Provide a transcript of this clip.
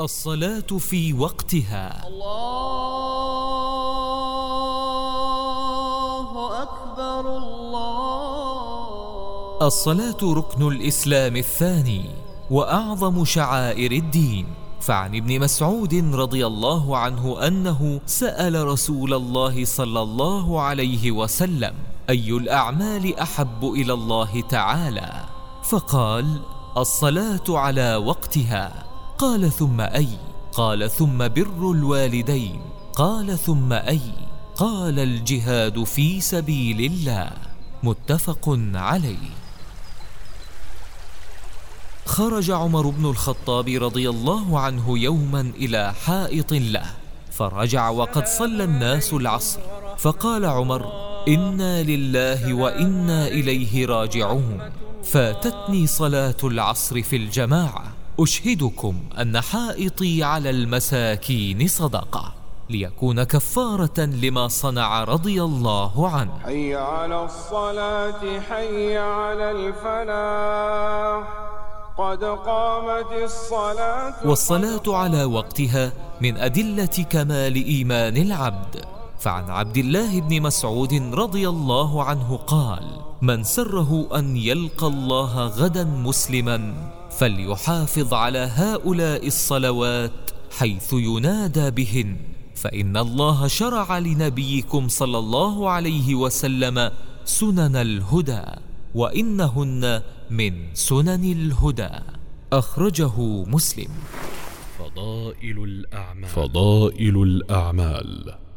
الصلاة في وقتها. الله أكبر الله. الصلاة ركن الإسلام الثاني وأعظم شعائر الدين. فعن ابن مسعود رضي الله عنه أنه سأل رسول الله صلى الله عليه وسلم أي الأعمال أحب إلى الله تعالى؟ فقال الصلاة على وقتها. قال ثم أي قال ثم بر الوالدين قال ثم أي قال الجهاد في سبيل الله. متفق عليه. خرج عمر بن الخطاب رضي الله عنه يوما إلى حائط له فرجع وقد صلى الناس العصر فقال عمر إنا لله وإنا إليه راجعون فاتتني صلاة العصر في الجماعة. أشهدكم أن حائطي على المساكين صدقة ليكون كفارة لما صنع رضي الله عنه. حي على الصلاة حي على الفلاح. قد قامت الصلاة والصلاة على وقتها من أدلة كمال إيمان العبد. فعن عبد الله بن مسعود رضي الله عنه قال من سره أن يلقى الله غدا مسلما فليحافظ على هؤلاء الصلوات حيث ينادى بهن فإن الله شرع لنبيكم صلى الله عليه وسلم سنن الهدى وإنهن من سنن الهدى. أخرجه مسلم. فضائل الأعمال. فضائل الأعمال.